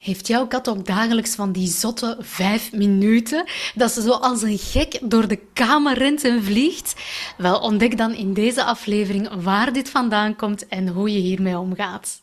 Heeft jouw kat ook dagelijks van die zotte vijf minuten dat ze zo als een gek door de kamer rent en vliegt? Wel, ontdek dan in deze aflevering waar dit vandaan komt en hoe je hiermee omgaat.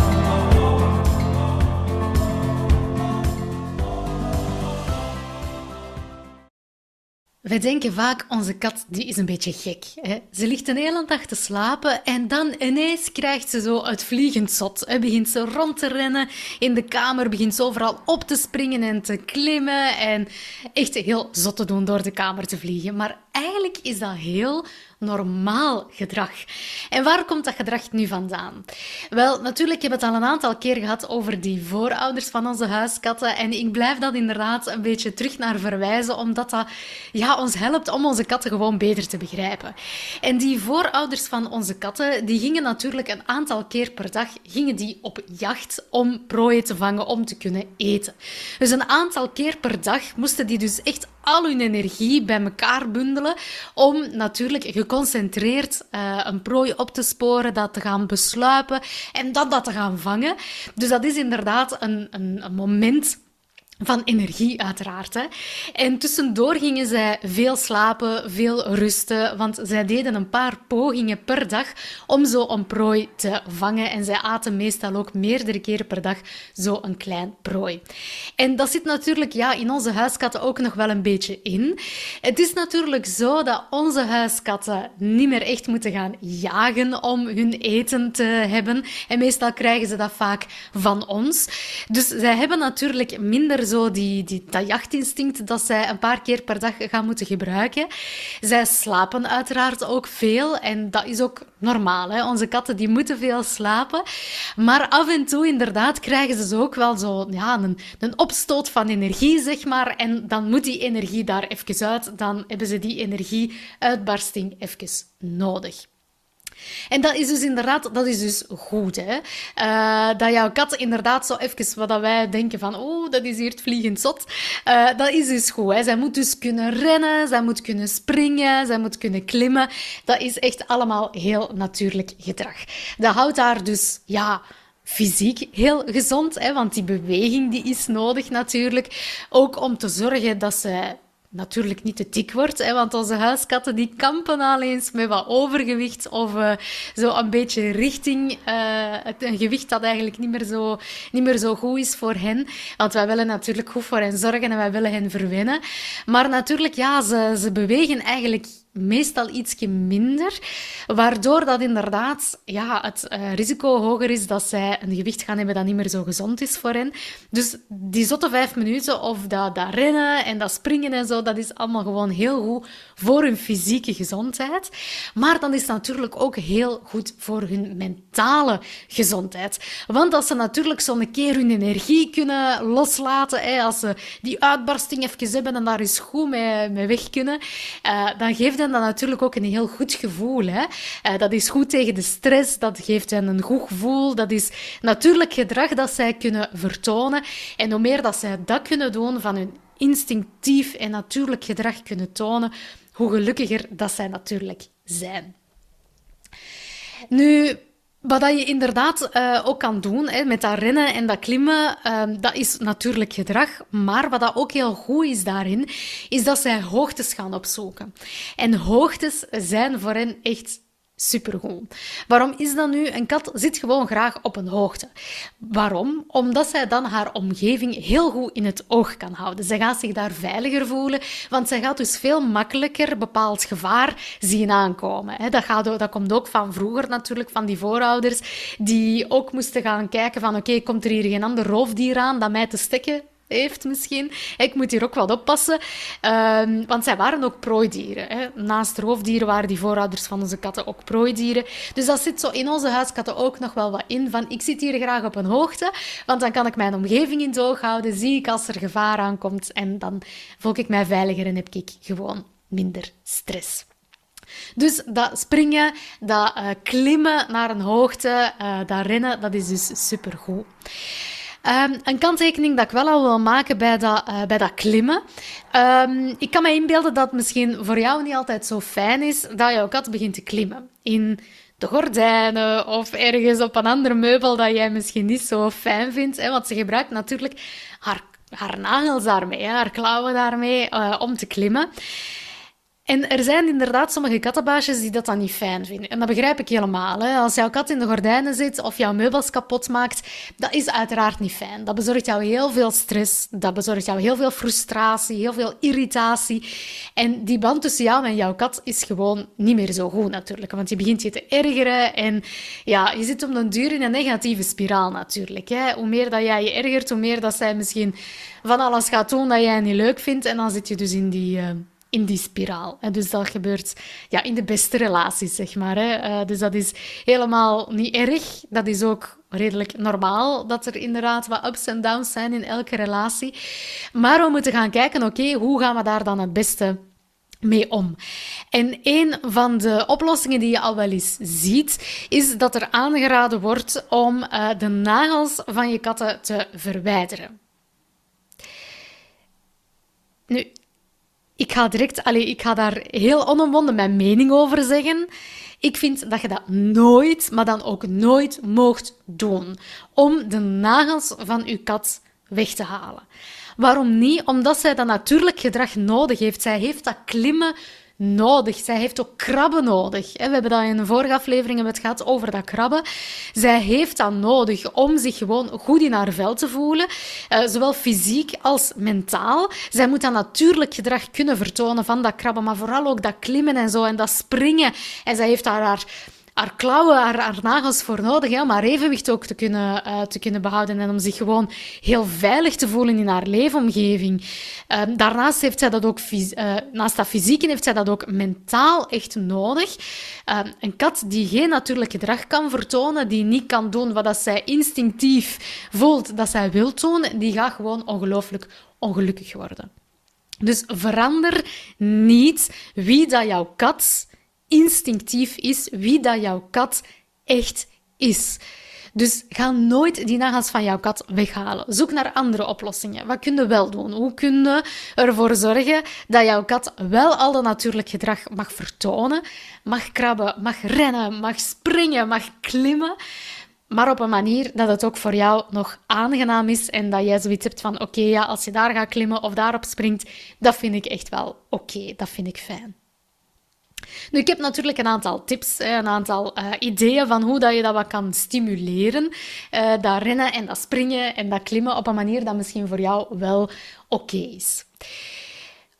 Wij denken vaak, onze kat die is een beetje gek. Hè? Ze ligt een hele dag te slapen en dan ineens krijgt ze zo het vliegend zot. Hè? Begint ze rond te rennen in de kamer, begint ze overal op te springen en te klimmen en echt heel zot te doen door de kamer te vliegen. Maar eigenlijk is dat heel normaal gedrag. En waar komt dat gedrag nu vandaan? Wel, natuurlijk, heb het al een aantal keer gehad over die voorouders van onze huiskatten. En ik blijf dat inderdaad een beetje terug naar verwijzen, omdat dat ja, ons helpt om onze katten gewoon beter te begrijpen. En die voorouders van onze katten, die gingen natuurlijk een aantal keer per dag gingen die op jacht om prooien te vangen om te kunnen eten. Dus een aantal keer per dag moesten die dus echt al hun energie bij elkaar bundelen om natuurlijk geconcentreerd uh, een prooi op te sporen, dat te gaan besluipen en dat dat te gaan vangen. Dus dat is inderdaad een, een, een moment van energie, uiteraard. Hè. En tussendoor gingen zij veel slapen, veel rusten, want zij deden een paar pogingen per dag om zo een prooi te vangen. En zij aten meestal ook meerdere keren per dag zo een klein prooi. En dat zit natuurlijk ja, in onze huiskatten ook nog wel een beetje in. Het is natuurlijk zo dat onze huiskatten niet meer echt moeten gaan jagen om hun eten te hebben. En meestal krijgen ze dat vaak van ons. Dus zij hebben natuurlijk minder zo die, die, dat jachtinstinct dat zij een paar keer per dag gaan moeten gebruiken. Zij slapen uiteraard ook veel en dat is ook normaal. Hè? Onze katten die moeten veel slapen. Maar af en toe inderdaad krijgen ze ook wel zo ja, een, een opstoot van energie, zeg maar. En dan moet die energie daar even uit. Dan hebben ze die energieuitbarsting even nodig. En dat is dus inderdaad, dat is dus goed, hè. Uh, dat jouw kat inderdaad zo even, wat wij denken van, oh, dat is hier het vliegend zot. Uh, dat is dus goed, hè. Zij moet dus kunnen rennen, zij moet kunnen springen, zij moet kunnen klimmen. Dat is echt allemaal heel natuurlijk gedrag. Dat houdt haar dus, ja fysiek heel gezond, hè, want die beweging die is nodig natuurlijk. Ook om te zorgen dat ze natuurlijk niet te dik wordt, hè, want onze huiskatten die kampen al eens met wat overgewicht of uh, zo een beetje richting uh, een gewicht dat eigenlijk niet meer, zo, niet meer zo goed is voor hen. Want wij willen natuurlijk goed voor hen zorgen en wij willen hen verwennen. Maar natuurlijk, ja, ze, ze bewegen eigenlijk meestal ietsje minder, waardoor dat inderdaad ja, het uh, risico hoger is dat zij een gewicht gaan hebben dat niet meer zo gezond is voor hen. Dus die zotte vijf minuten of dat, dat rennen en dat springen en zo, dat is allemaal gewoon heel goed voor hun fysieke gezondheid. Maar dan is het natuurlijk ook heel goed voor hun mentale gezondheid. Want als ze natuurlijk zo'n keer hun energie kunnen loslaten, hè, als ze die uitbarsting even hebben en daar eens goed mee, mee weg kunnen, uh, dan geeft dat natuurlijk ook een heel goed gevoel. Hè? Uh, dat is goed tegen de stress, dat geeft hen een goed gevoel. Dat is natuurlijk gedrag dat zij kunnen vertonen. En hoe meer dat zij dat kunnen doen van hun instinctief en natuurlijk gedrag kunnen tonen, hoe gelukkiger dat zij natuurlijk zijn. Nu, wat je inderdaad uh, ook kan doen hè, met dat rennen en dat klimmen, uh, dat is natuurlijk gedrag. Maar wat dat ook heel goed is daarin, is dat zij hoogtes gaan opzoeken. En hoogtes zijn voor hen echt supergoed. Waarom is dat nu? Een kat zit gewoon graag op een hoogte. Waarom? Omdat zij dan haar omgeving heel goed in het oog kan houden. Zij gaat zich daar veiliger voelen, want zij gaat dus veel makkelijker bepaald gevaar zien aankomen. Dat, gaat, dat komt ook van vroeger natuurlijk, van die voorouders, die ook moesten gaan kijken van oké, komt er hier geen ander roofdier aan dat mij te stikken heeft misschien. Ik moet hier ook wat oppassen, um, want zij waren ook prooidieren. Hè. Naast roofdieren waren die voorouders van onze katten ook prooidieren. Dus dat zit zo in onze huiskatten ook nog wel wat in, van ik zit hier graag op een hoogte, want dan kan ik mijn omgeving in het oog houden, zie ik als er gevaar aankomt en dan voel ik mij veiliger en heb ik gewoon minder stress. Dus dat springen, dat uh, klimmen naar een hoogte, uh, dat rennen, dat is dus supergoed. Um, een kanttekening dat ik wel al wil maken bij dat, uh, bij dat klimmen. Um, ik kan me inbeelden dat het misschien voor jou niet altijd zo fijn is dat jouw kat begint te klimmen. In de gordijnen of ergens op een ander meubel dat jij misschien niet zo fijn vindt. Hè? Want ze gebruikt natuurlijk haar, haar nagels daarmee, haar klauwen daarmee uh, om te klimmen. En er zijn inderdaad sommige kattenbaasjes die dat dan niet fijn vinden. En dat begrijp ik helemaal. Hè. Als jouw kat in de gordijnen zit of jouw meubels kapot maakt, dat is uiteraard niet fijn. Dat bezorgt jou heel veel stress, dat bezorgt jou heel veel frustratie, heel veel irritatie. En die band tussen jou en jouw kat is gewoon niet meer zo goed natuurlijk. Want je begint je te ergeren en ja, je zit op een duur in een negatieve spiraal natuurlijk. Hè. Hoe meer dat jij je ergert, hoe meer dat zij misschien van alles gaat doen dat jij niet leuk vindt. En dan zit je dus in die... Uh, in die spiraal. En dus dat gebeurt ja, in de beste relaties, zeg maar. Hè. Uh, dus dat is helemaal niet erg. Dat is ook redelijk normaal dat er inderdaad wat ups en downs zijn in elke relatie. Maar we moeten gaan kijken, oké, hoe gaan we daar dan het beste mee om. En een van de oplossingen die je al wel eens ziet, is dat er aangeraden wordt om uh, de nagels van je katten te verwijderen. Nu, ik ga direct, allez, ik ga daar heel onomwonden mijn mening over zeggen. Ik vind dat je dat nooit, maar dan ook nooit moogt doen. Om de nagels van uw kat weg te halen. Waarom niet? Omdat zij dat natuurlijk gedrag nodig heeft. Zij heeft dat klimmen nodig. Zij heeft ook krabben nodig. We hebben dat in een vorige aflevering het gehad over dat krabben. Zij heeft dat nodig om zich gewoon goed in haar vel te voelen, eh, zowel fysiek als mentaal. Zij moet dat natuurlijk gedrag kunnen vertonen van dat krabben, maar vooral ook dat klimmen en zo en dat springen. En zij heeft daar haar haar klauwen, haar, haar, nagels voor nodig ja, om haar evenwicht ook te kunnen, uh, te kunnen behouden en om zich gewoon heel veilig te voelen in haar leefomgeving. Uh, daarnaast heeft zij dat ook, uh, naast dat fysieke, heeft zij dat ook mentaal echt nodig. Ehm, een kat die geen natuurlijk gedrag kan vertonen, die niet kan doen wat dat zij instinctief voelt dat zij wil doen, die gaat gewoon ongelooflijk ongelukkig worden. Dus verander niet wie dat jouw kat instinctief is wie dat jouw kat echt is. Dus ga nooit die nagels van jouw kat weghalen. Zoek naar andere oplossingen. Wat kun je wel doen? Hoe kun je ervoor zorgen dat jouw kat wel al dat natuurlijk gedrag mag vertonen? Mag krabben, mag rennen, mag springen, mag klimmen. Maar op een manier dat het ook voor jou nog aangenaam is en dat jij zoiets hebt van oké, ja, als je daar gaat klimmen of daarop springt, dat vind ik echt wel oké, dat vind ik fijn. Nu, ik heb natuurlijk een aantal tips, een aantal uh, ideeën van hoe dat je dat wat kan stimuleren. Uh, dat rennen en dat springen en dat klimmen op een manier dat misschien voor jou wel oké is.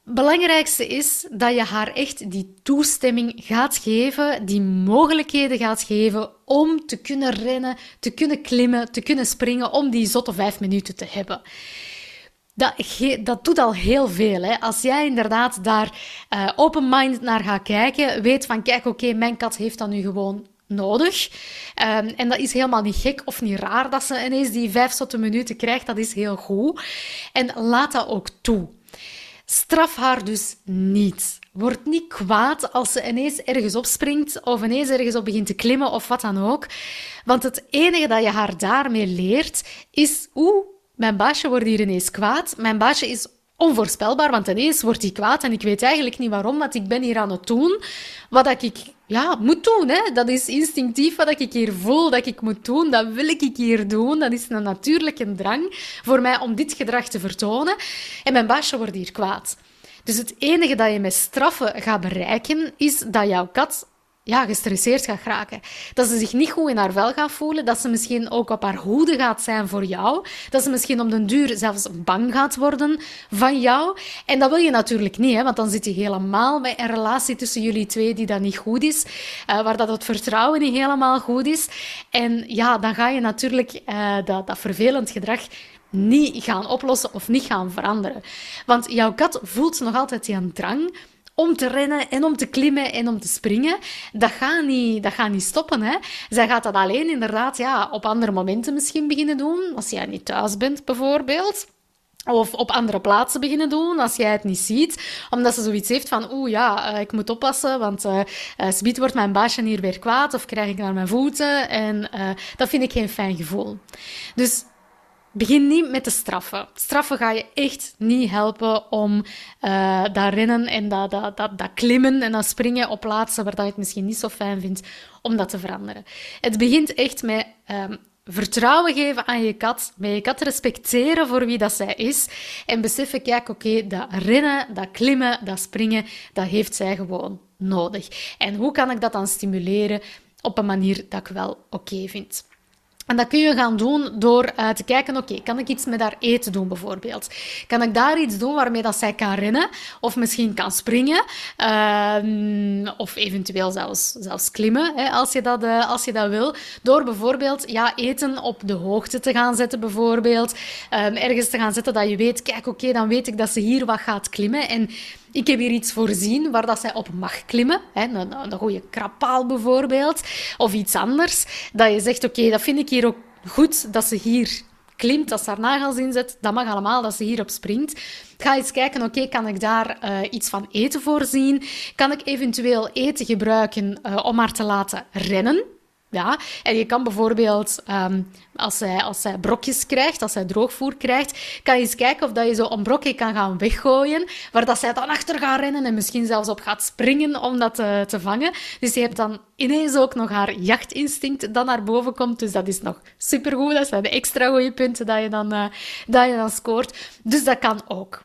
Het belangrijkste is dat je haar echt die toestemming gaat geven, die mogelijkheden gaat geven om te kunnen rennen, te kunnen klimmen, te kunnen springen, om die zotte vijf minuten te hebben. Dat, dat doet al heel veel. Hè? Als jij inderdaad daar uh, open-minded naar gaat kijken, weet van kijk, oké, mijn kat heeft dat nu gewoon nodig. Um, en dat is helemaal niet gek of niet raar dat ze ineens die vijf zotte minuten krijgt. Dat is heel goed. En laat dat ook toe. Straf haar dus niet. Word niet kwaad als ze ineens ergens opspringt of ineens ergens op begint te klimmen of wat dan ook. Want het enige dat je haar daarmee leert is hoe mijn baasje wordt hier ineens kwaad. Mijn baasje is onvoorspelbaar, want ineens wordt hij kwaad en ik weet eigenlijk niet waarom, want ik ben hier aan het doen wat ik ja, moet doen. Hè. Dat is instinctief wat ik hier voel dat ik moet doen. Dat wil ik hier doen. Dat is een natuurlijke drang voor mij om dit gedrag te vertonen. En mijn baasje wordt hier kwaad. Dus het enige dat je met straffen gaat bereiken, is dat jouw kat ja, gestresseerd gaat geraken. Dat ze zich niet goed in haar vel gaat voelen. Dat ze misschien ook op haar hoede gaat zijn voor jou. Dat ze misschien om den duur zelfs bang gaat worden van jou. En dat wil je natuurlijk niet, hè, want dan zit je helemaal bij een relatie tussen jullie twee die dat niet goed is. Uh, waar dat het vertrouwen niet helemaal goed is. En ja, dan ga je natuurlijk uh, dat, dat vervelend gedrag niet gaan oplossen of niet gaan veranderen. Want jouw kat voelt nog altijd die drang om te rennen en om te klimmen en om te springen. Dat gaat niet, dat gaat niet stoppen. Hè? Zij gaat dat alleen inderdaad ja, op andere momenten misschien beginnen doen. Als jij niet thuis bent, bijvoorbeeld. Of op andere plaatsen beginnen doen als jij het niet ziet. Omdat ze zoiets heeft van, oeh ja, eh, ik moet oppassen, want uh, wordt mijn baasje hier weer kwaad of krijg ik naar mijn voeten. En dat vind ik geen fijn gevoel. Dus Begin niet met de straffen. Straffen ga je echt niet helpen om uh, dat rennen en dat, dat, dat, dat, klimmen en dat springen op plaatsen waar dat je het misschien niet zo fijn vindt, om dat te veranderen. Het begint echt met um, vertrouwen geven aan je kat, met je kat respecteren voor wie dat zij is en beseffen, kijk, oké, dat rennen, dat klimmen, dat springen, dat heeft zij gewoon nodig. En hoe kan ik dat dan stimuleren op een manier dat ik wel oké vind? En dat kun je gaan doen door uh, te kijken, oké, kan ik iets met haar eten doen bijvoorbeeld? Kan ik daar iets doen waarmee dat zij kan rennen? Of misschien kan springen? Uh, of eventueel zelfs, zelfs klimmen, hè, als, je dat, uh, als je dat wil. Door bijvoorbeeld ja, eten op de hoogte te gaan zetten bijvoorbeeld. Um, ergens te gaan zetten dat je weet, kijk, oké, dan weet ik dat ze hier wat gaat klimmen. En ik heb hier iets voorzien waar dat zij op mag klimmen. Hè, een, een goede krappaal bijvoorbeeld. Of iets anders. Dat je zegt, oké, dat vind ik hier ook goed dat ze hier klimt, dat ze haar nagels inzet. Dat mag allemaal, dat ze hierop springt. Ga eens kijken, oké, kan ik daar uh, iets van eten voorzien? Kan ik eventueel eten gebruiken uh, om haar te laten rennen? Ja, en je kan bijvoorbeeld, um, als, zij, als zij brokjes krijgt, als zij droogvoer krijgt, kan je eens kijken of dat je zo een brokje kan gaan weggooien, waar dat zij dan achter gaat rennen en misschien zelfs op gaat springen om dat te, vangen. Dus je hebt dan ineens ook nog haar jachtinstinct dat naar boven komt. Dus dat is nog supergoed. Dat zijn de extra goede punten dat je dan, uh, dat je dan scoort. Dus dat kan ook.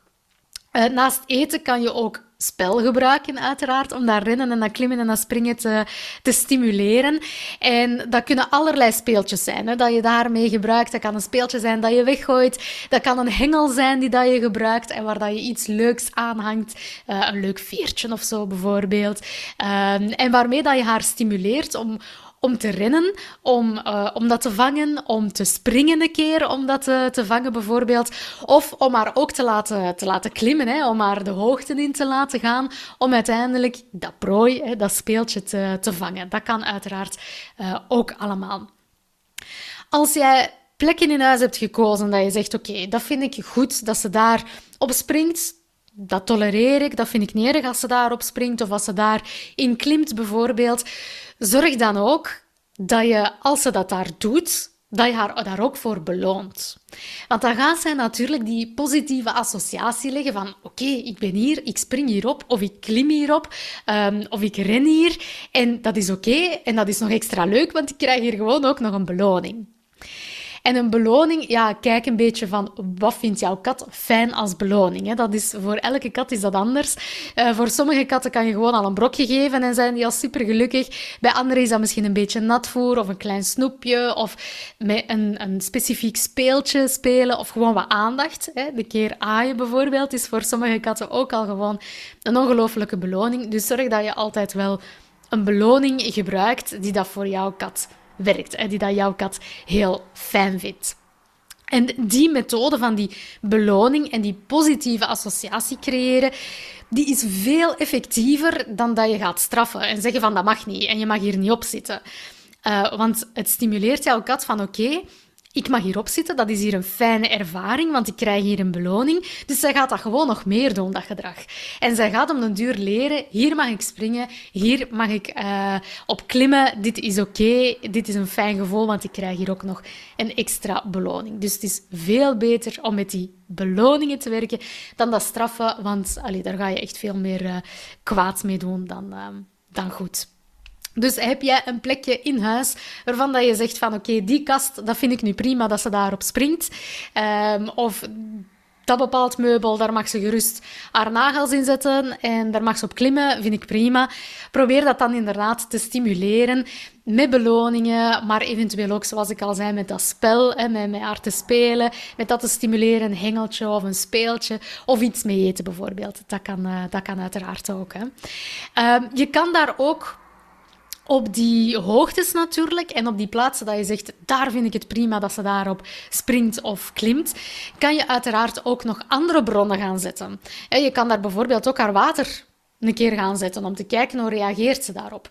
Uh, naast eten kan je ook spel gebruiken, uiteraard, om dat rennen en dat klimmen en dat springen te, te stimuleren. En dat kunnen allerlei speeltjes zijn, hè, dat je daarmee gebruikt. Dat kan een speeltje zijn dat je weggooit. Dat kan een hengel zijn die dat je gebruikt en waar dat je iets leuks aanhangt. Uh, een leuk veertje of zo, bijvoorbeeld. Uh, en waarmee dat je haar stimuleert om om te rennen, om, uh, om dat te vangen, om te springen een keer om dat te, te vangen bijvoorbeeld. Of om haar ook te laten, te laten klimmen, hè, om haar de hoogte in te laten gaan, om uiteindelijk dat prooi, hè, dat speeltje te, te vangen. Dat kan uiteraard uh, ook allemaal. Als jij plekken in huis hebt gekozen dat je zegt, oké, dat vind ik goed, dat ze daar op springt, dat tolereer ik, dat vind ik niet als ze daarop springt of als ze daarin klimt bijvoorbeeld. Zorg dan ook dat je, als ze dat daar doet, dat je haar daar ook voor beloont. Want dan gaat zij natuurlijk die positieve associatie leggen van oké, ik ben hier, ik spring hierop, of ik klim hierop, um, of ik ren hier. En dat is oké, en dat is nog extra leuk, want ik krijg hier gewoon ook nog een beloning. En een beloning, ja, kijk een beetje van wat vindt jouw kat fijn als beloning. Hè? Dat is, voor elke kat is dat anders. Uh, voor sommige katten kan je gewoon al een brokje geven en zijn die al super gelukkig. Bij anderen is dat misschien een beetje natvoer of een klein snoepje of met een, een specifiek speeltje spelen of gewoon wat aandacht. Hè? De keer aaien bijvoorbeeld is voor sommige katten ook al gewoon een ongelofelijke beloning. Dus zorg dat je altijd wel een beloning gebruikt die dat voor jouw kat werkt en die dat jouw kat heel fijn vindt. En die methode van die beloning en die positieve associatie creëren, die is veel effectiever dan dat je gaat straffen en zeggen van dat mag niet en je mag hier niet op zitten. Uh, want het stimuleert jouw kat van oké, ik mag hierop zitten, dat is hier een fijne ervaring, want ik krijg hier een beloning. Dus zij gaat dat gewoon nog meer doen, dat gedrag. En zij gaat om den duur leren, hier mag ik springen, hier mag ik uh, op klimmen, dit is oké, dit is een fijn gevoel, want ik krijg hier ook nog een extra beloning. Dus het is veel beter om met die beloningen te werken dan dat straffen, want allee, daar ga je echt veel meer uh, kwaad mee doen dan, uh, dan goed. Dus heb jij een plekje in huis waarvan dat je zegt van oké, die kast, dat vind ik nu prima dat ze daarop springt. Um, of dat bepaald meubel, daar mag ze gerust haar nagels in zetten en daar mag ze op klimmen, vind ik prima. Probeer dat dan inderdaad te stimuleren met beloningen, maar eventueel ook, zoals ik al zei, met dat spel, hè, met, met haar te spelen, met dat te stimuleren, een hengeltje of een speeltje, of iets mee eten bijvoorbeeld. Dat kan, uh, dat kan uiteraard ook. Hè. Uh, je kan daar ook op die hoogtes natuurlijk en op die plaatsen dat je zegt, daar vind ik het prima dat ze daarop springt of klimt, kan je uiteraard ook nog andere bronnen gaan zetten. Je kan daar bijvoorbeeld ook haar water een keer gaan zetten om te kijken hoe reageert ze daarop.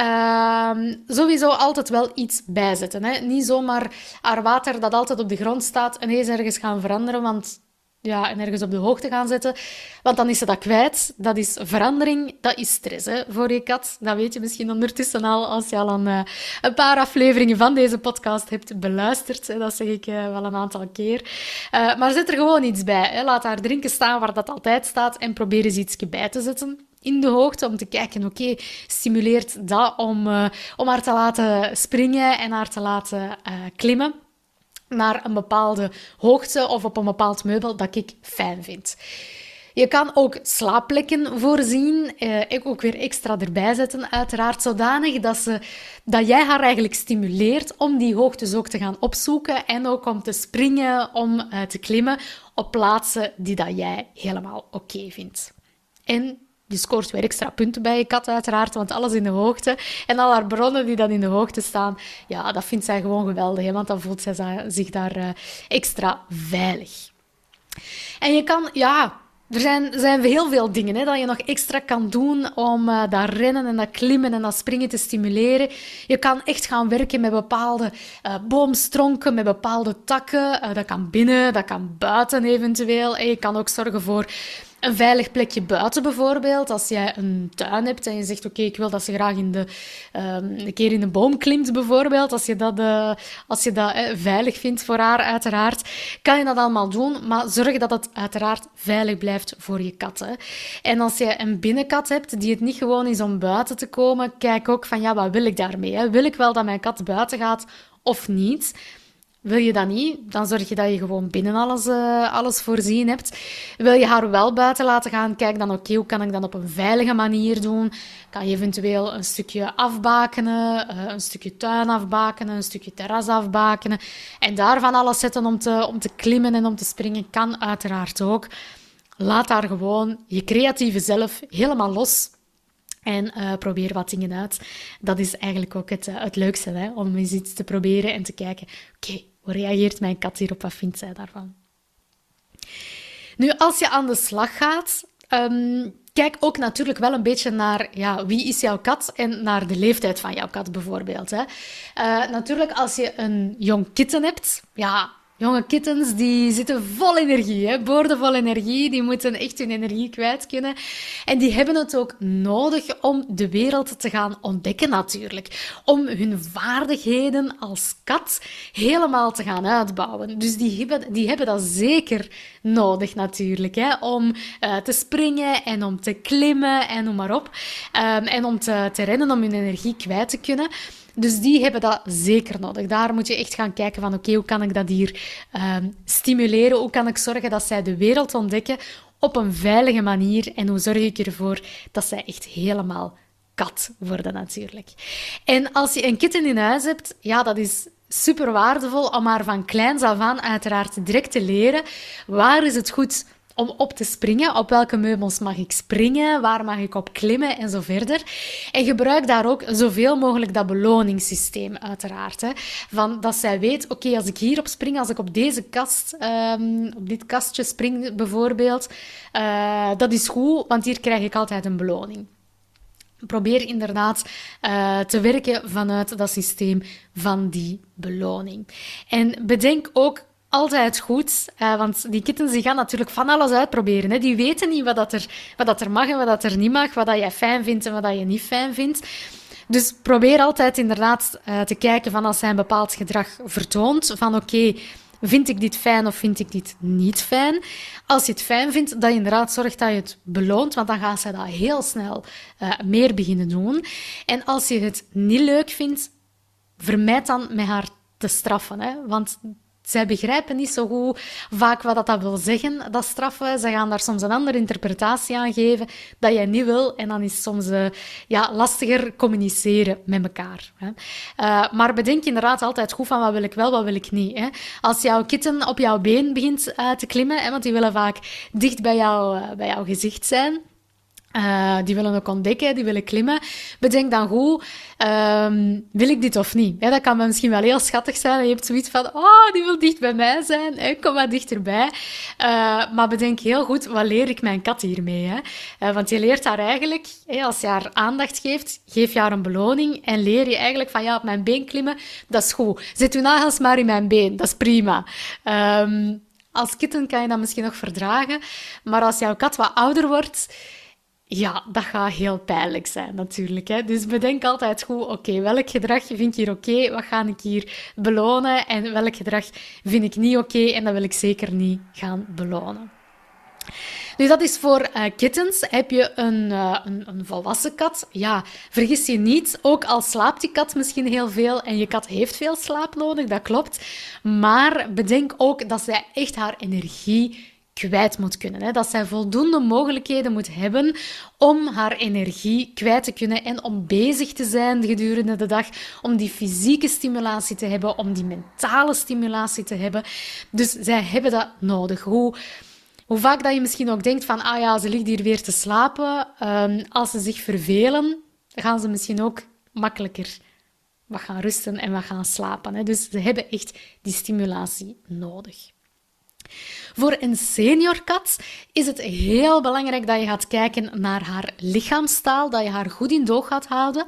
Uh, sowieso altijd wel iets bijzetten. Hè? Niet zomaar haar water dat altijd op de grond staat ineens ergens gaan veranderen, want ja, en ergens op de hoogte gaan zetten. Want dan is ze dat kwijt. Dat is verandering, dat is stress hè, voor je kat. Dat weet je misschien ondertussen al als je al een, uh, een paar afleveringen van deze podcast hebt beluisterd. Dat zeg ik uh, wel een aantal keer. Uh, maar zet er gewoon iets bij. Hè. Laat haar drinken staan waar dat altijd staat en probeer eens iets bij te zetten in de hoogte om te kijken, oké, stimuleert dat om, om haar te laten springen en haar te laten klimmen naar een bepaalde hoogte of op een bepaald meubel dat ik fijn vind. Je kan ook slaapplekken voorzien, eh, ook weer extra erbij zetten, uiteraard, zodanig dat, ze, dat jij haar eigenlijk stimuleert om die hoogtes ook te gaan opzoeken en ook om te springen, om uh, te klimmen op plaatsen die dat jij helemaal oké vindt. En je scoort weer extra punten bij je kat, uiteraard, want alles in de hoogte. En al haar bronnen die dan in de hoogte staan, ja, dat vindt zij gewoon geweldig, hè, want dan voelt zij zich daar uh, extra veilig. En je kan, ja, er zijn, zijn heel veel dingen hè, dat je nog extra kan doen om uh, dat rennen en dat klimmen en dat springen te stimuleren. Je kan echt gaan werken met bepaalde uh, boomstronken, met bepaalde takken. Dat kan binnen, dat kan buiten eventueel. En je kan ook zorgen voor een veilig plekje buiten bijvoorbeeld. Als jij een tuin hebt en je zegt, oké, ik wil dat ze graag in de, um, een keer in een boom klimt bijvoorbeeld. Als je dat, uh, als je dat uh, veilig vindt voor haar, uiteraard, kan je dat allemaal doen. Maar zorg dat het uiteraard veilig blijft voor je kat. Hè. En als je een binnenkat hebt die het niet gewoon is om buiten te komen, kijk ook van, ja, wat wil ik daarmee? Hè? Wil ik wel dat mijn kat buiten gaat of niet? Wil je dat niet, dan zorg je dat je gewoon binnen alles, uh, alles voorzien hebt. Wil je haar wel buiten laten gaan, kijk dan oké, hoe kan ik dat op een veilige manier doen? Kan je eventueel een stukje afbakenen, uh, een stukje tuin afbakenen, een stukje terras afbakenen. En daarvan alles zetten om te, om te klimmen en om te springen, kan uiteraard ook. Laat daar gewoon je creatieve zelf helemaal los. En uh, probeer wat dingen uit. Dat is eigenlijk ook het, het leukste, hè? om eens iets te proberen en te kijken. Oké, hoe reageert mijn kat hierop? Wat vindt zij daarvan? Nu, als je aan de slag gaat, um, kijk ook natuurlijk wel een beetje naar ja, wie is jouw kat en naar de leeftijd van jouw kat bijvoorbeeld. Hè. Uh, natuurlijk, als je een jong kitten hebt, ja, Jonge kittens die zitten vol energie, hè? boordevol energie. Die moeten echt hun energie kwijt kunnen. En die hebben het ook nodig om de wereld te gaan ontdekken natuurlijk. Om hun vaardigheden als kat helemaal te gaan uitbouwen. Dus die hebben, die hebben dat zeker nodig natuurlijk. Hè? Om uh, te springen en om te klimmen en noem maar op. Um, en om te, te rennen, om hun energie kwijt te kunnen. Dus die hebben dat zeker nodig. Daar moet je echt gaan kijken van oké, hoe kan ik dat hier uh, stimuleren? Hoe kan ik zorgen dat zij de wereld ontdekken op een veilige manier? En hoe zorg ik ervoor dat zij echt helemaal kat worden natuurlijk? En als je een kitten in huis hebt, ja, dat is super waardevol om haar van kleins af aan uiteraard direct te leren. Waar is het goed om op te springen. Op welke meubels mag ik springen? Waar mag ik op klimmen? En zo verder. En gebruik daar ook zoveel mogelijk dat beloningssysteem, uiteraard. Hè. Van dat zij weet, oké, als ik hierop spring, als ik op deze kast, um, op dit kastje spring bijvoorbeeld, uh, dat is goed, want hier krijg ik altijd een beloning. Probeer inderdaad uh, te werken vanuit dat systeem van die beloning. En bedenk ook altijd goed. Uh, want die kittens die gaan natuurlijk van alles uitproberen. Hè. Die weten niet wat, dat er, wat dat er mag en wat dat er niet mag. Wat dat jij fijn vindt en wat dat je niet fijn vindt. Dus probeer altijd inderdaad uh, te kijken van als zij een bepaald gedrag vertoont. Van oké, vind ik dit fijn of vind ik dit niet fijn? Als je het fijn vindt, je inderdaad zorgt dat je het beloont. Want dan gaat zij dat heel snel uh, meer beginnen doen. En als je het niet leuk vindt, vermijd dan met haar te straffen. Hè? Want zij begrijpen niet zo goed vaak wat dat wil zeggen, dat straffen. Ze gaan daar soms een andere interpretatie aan geven dat jij niet wil. En dan is soms uh, ja, lastiger communiceren met elkaar. Hè. Uh, maar bedenk inderdaad altijd goed van wat wil ik wel, wat wil ik niet. Hè. Als jouw kitten op jouw been begint uh, te klimmen, hè, want die willen vaak dicht bij, jou, bij jouw gezicht zijn uh, die willen ook ontdekken, die willen klimmen. Bedenk dan goed, um, wil ik dit of niet? Ja, dat kan misschien wel heel schattig zijn. Je hebt zoiets van, oh, die wil dicht bij mij zijn. Kom maar dichterbij. Uh, maar bedenk heel goed, wat leer ik mijn kat hiermee? Hè? Uh, want je leert haar eigenlijk, als je haar aandacht geeft, geef je haar een beloning en leer je eigenlijk van, ja, op mijn been klimmen, dat is goed. Zet uw nagels maar in mijn been, dat is prima. Um, als kitten kan je dat misschien nog verdragen, maar als jouw kat wat ouder wordt ja, dat gaat heel pijnlijk zijn natuurlijk. Hè? Dus bedenk altijd goed, oké, welk gedrag vind ik hier oké? Wat ga ik hier belonen? En welk gedrag vind ik niet oké? En dat wil ik zeker niet gaan belonen. Nu, dat is voor uh, kittens. Heb je een, uh, een, een, volwassen kat? Ja, vergis je niet. Ook al slaapt die kat misschien heel veel en je kat heeft veel slaap nodig, dat klopt. Maar bedenk ook dat zij echt haar energie kwijt moet kunnen. Hè? Dat zij voldoende mogelijkheden moet hebben om haar energie kwijt te kunnen en om bezig te zijn gedurende de dag, om die fysieke stimulatie te hebben, om die mentale stimulatie te hebben. Dus zij hebben dat nodig. Hoe, hoe vaak dat je misschien ook denkt van, ah ja, ze ligt hier weer te slapen. Um, als ze zich vervelen, gaan ze misschien ook makkelijker wat gaan rusten en wat gaan slapen. Hè? Dus ze hebben echt die stimulatie nodig. Voor een seniorkat is het heel belangrijk dat je gaat kijken naar haar lichaamstaal, dat je haar goed in doog gaat houden.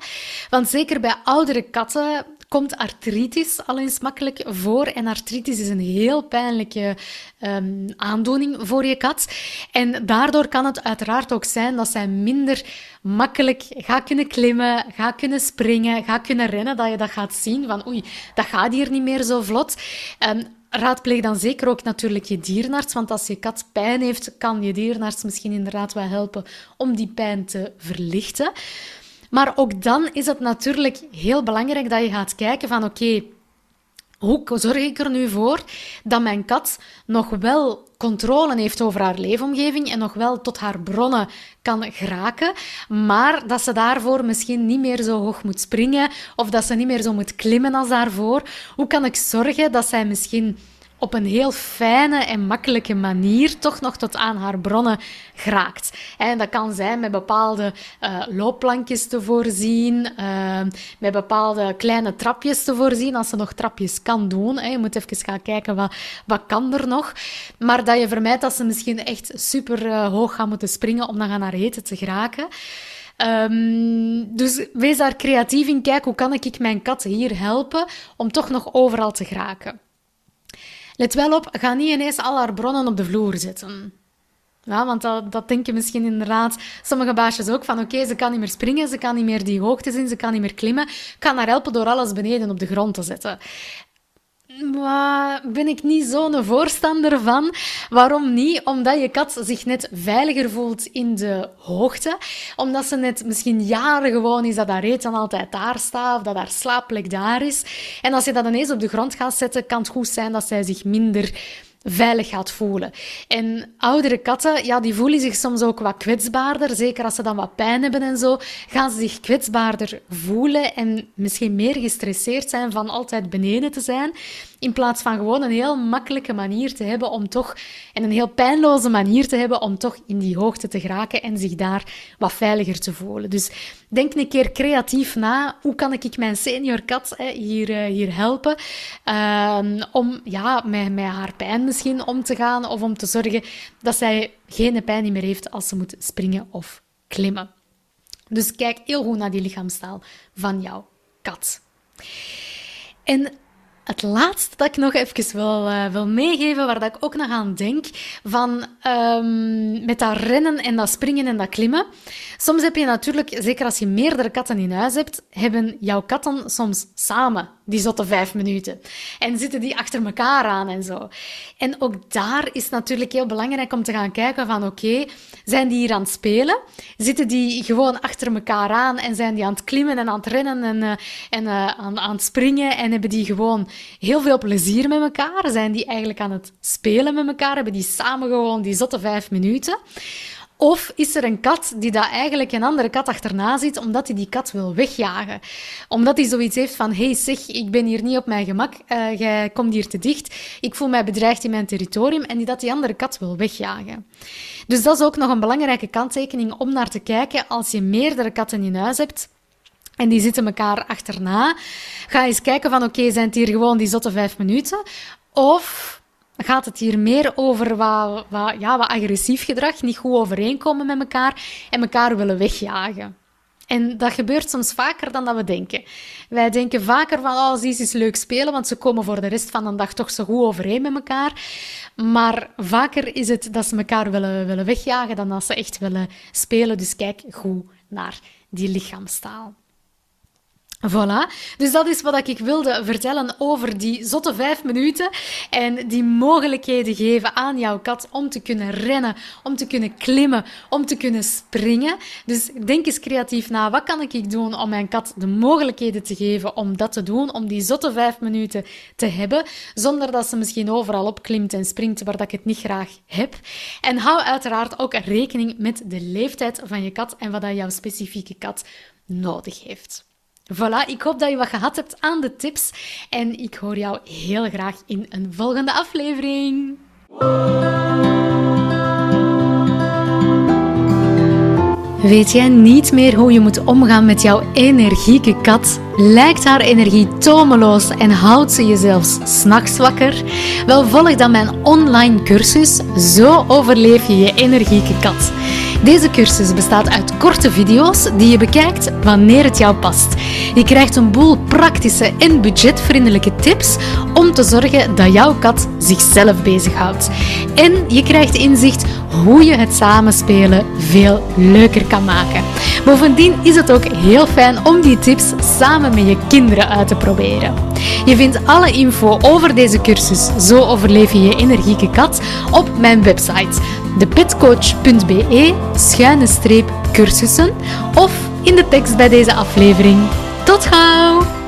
Want zeker bij oudere katten komt artritis al eens makkelijk voor. En artritis is een heel pijnlijke um, aandoening voor je kat. En daardoor kan het uiteraard ook zijn dat zij minder makkelijk gaat kunnen klimmen, gaat kunnen springen, gaat kunnen rennen. Dat je dat gaat zien van oei, dat gaat hier niet meer zo vlot. Um, raadpleeg dan zeker ook natuurlijk je dierenarts, want als je kat pijn heeft, kan je dierenarts misschien inderdaad wel helpen om die pijn te verlichten. Maar ook dan is het natuurlijk heel belangrijk dat je gaat kijken van oké, hoe zorg ik er nu voor dat mijn kat nog wel controle heeft over haar leefomgeving en nog wel tot haar bronnen kan geraken, maar dat ze daarvoor misschien niet meer zo hoog moet springen of dat ze niet meer zo moet klimmen als daarvoor? Hoe kan ik zorgen dat zij misschien op een heel fijne en makkelijke manier toch nog tot aan haar bronnen geraakt. En dat kan zijn met bepaalde uh, loopplankjes te voorzien, uh, met bepaalde kleine trapjes te voorzien, als ze nog trapjes kan doen. Je moet even gaan kijken wat, wat kan er nog. Maar dat je vermijdt dat ze misschien echt super uh, hoog gaan moeten springen om dan gaan naar eten te geraken. Um, dus wees daar creatief in. Kijk, hoe kan ik mijn kat hier helpen om toch nog overal te geraken? Let wel op, ga niet ineens al haar bronnen op de vloer zetten. Ja, want dat, dat denken misschien inderdaad sommige baasjes ook van oké, ze kan niet meer springen, ze kan niet meer die hoogte zien, ze kan niet meer klimmen. Kan haar helpen door alles beneden op de grond te zetten. Maar ben ik niet zo'n voorstander van. Waarom niet? Omdat je kat zich net veiliger voelt in de hoogte. Omdat ze net misschien jaren gewoon is dat haar eten altijd daar staat of dat haar slaapplek daar is. En als je dat ineens op de grond gaat zetten, kan het goed zijn dat zij zich minder veilig gaat voelen. En oudere katten, ja, die voelen zich soms ook wat kwetsbaarder. Zeker als ze dan wat pijn hebben en zo, gaan ze zich kwetsbaarder voelen en misschien meer gestresseerd zijn van altijd beneden te zijn. In plaats van gewoon een heel makkelijke manier te hebben om toch, en een heel pijnloze manier te hebben om toch in die hoogte te geraken en zich daar wat veiliger te voelen. Dus denk een keer creatief na. Hoe kan ik mijn senior kat hier, uh, hier helpen? Uh, om ja, met, met haar pijn misschien om te gaan of om te zorgen dat zij geen pijn meer heeft als ze moet springen of klimmen. Dus kijk heel goed naar die lichaamstaal van jouw kat. En het laatste dat ik nog even wil, uh, wil meegeven, waar dat ik ook nog aan denk, van um, met dat rennen en dat springen en dat klimmen. Soms heb je natuurlijk, zeker als je meerdere katten in huis hebt, hebben jouw katten soms samen die zotte vijf minuten. En zitten die achter elkaar aan en zo. En ook daar is natuurlijk heel belangrijk om te gaan kijken van oké, zijn die hier aan het spelen? Zitten die gewoon achter elkaar aan en zijn die aan het klimmen en aan het rennen en, uh, en uh, aan, aan het springen en hebben die gewoon heel veel plezier met elkaar? Zijn die eigenlijk aan het spelen met elkaar? Hebben die samen gewoon die zotte vijf minuten? Of is er een kat die daar eigenlijk een andere kat achterna zit, omdat hij die kat wil wegjagen? Omdat hij zoiets heeft van, hey zeg, ik ben hier niet op mijn gemak, uh, jij komt hier te dicht, ik voel mij bedreigd in mijn territorium en die dat die andere kat wil wegjagen. Dus dat is ook nog een belangrijke kanttekening om naar te kijken als je meerdere katten in huis hebt. En die zitten elkaar achterna. Ga eens kijken van, oké, zijn het hier gewoon die zotte vijf minuten? Of gaat het hier meer over wat, ja, wat agressief gedrag, niet goed overeenkomen met elkaar en elkaar willen wegjagen. En dat gebeurt soms vaker dan dat we denken. Wij denken vaker van, oh, ze is leuk spelen, want ze komen voor de rest van de dag toch zo goed overeen met elkaar. Maar vaker is het dat ze elkaar willen, willen wegjagen dan dat ze echt willen spelen. Dus kijk goed naar die lichaamstaal. Voilà. Dus dat is wat ik wilde vertellen over die zotte vijf minuten en die mogelijkheden geven aan jouw kat om te kunnen rennen, om te kunnen klimmen, om te kunnen springen. Dus denk eens creatief na, wat kan ik doen om mijn kat de mogelijkheden te geven om dat te doen, om die zotte vijf minuten te hebben, zonder dat ze misschien overal opklimt en springt waar dat ik het niet graag heb. En hou uiteraard ook rekening met de leeftijd van je kat en wat jouw specifieke kat nodig heeft. Voilà, ik hoop dat je wat gehad hebt aan de tips en ik hoor jou heel graag in een volgende aflevering. Weet jij niet meer hoe je moet omgaan met jouw energieke kat? Lijkt haar energie tomeloos en houdt ze je zelfs s'nachts wakker? Wel volg dan mijn online cursus Zo overleef je je energieke kat. Deze cursus bestaat uit korte video's die je bekijkt wanneer het jou past. Je krijgt een boel praktische en budgetvriendelijke tips om te zorgen dat jouw kat zichzelf bezighoudt. En je krijgt inzicht hoe je het samenspelen veel leuker kan maken. Bovendien is het ook heel fijn om die tips samen met je kinderen uit te proberen. Je vindt alle info over deze cursus Zo overleef je je energieke kat op mijn website depetcoach.be schuine streep cursussen of in de tekst bij deze aflevering. Tot gauw!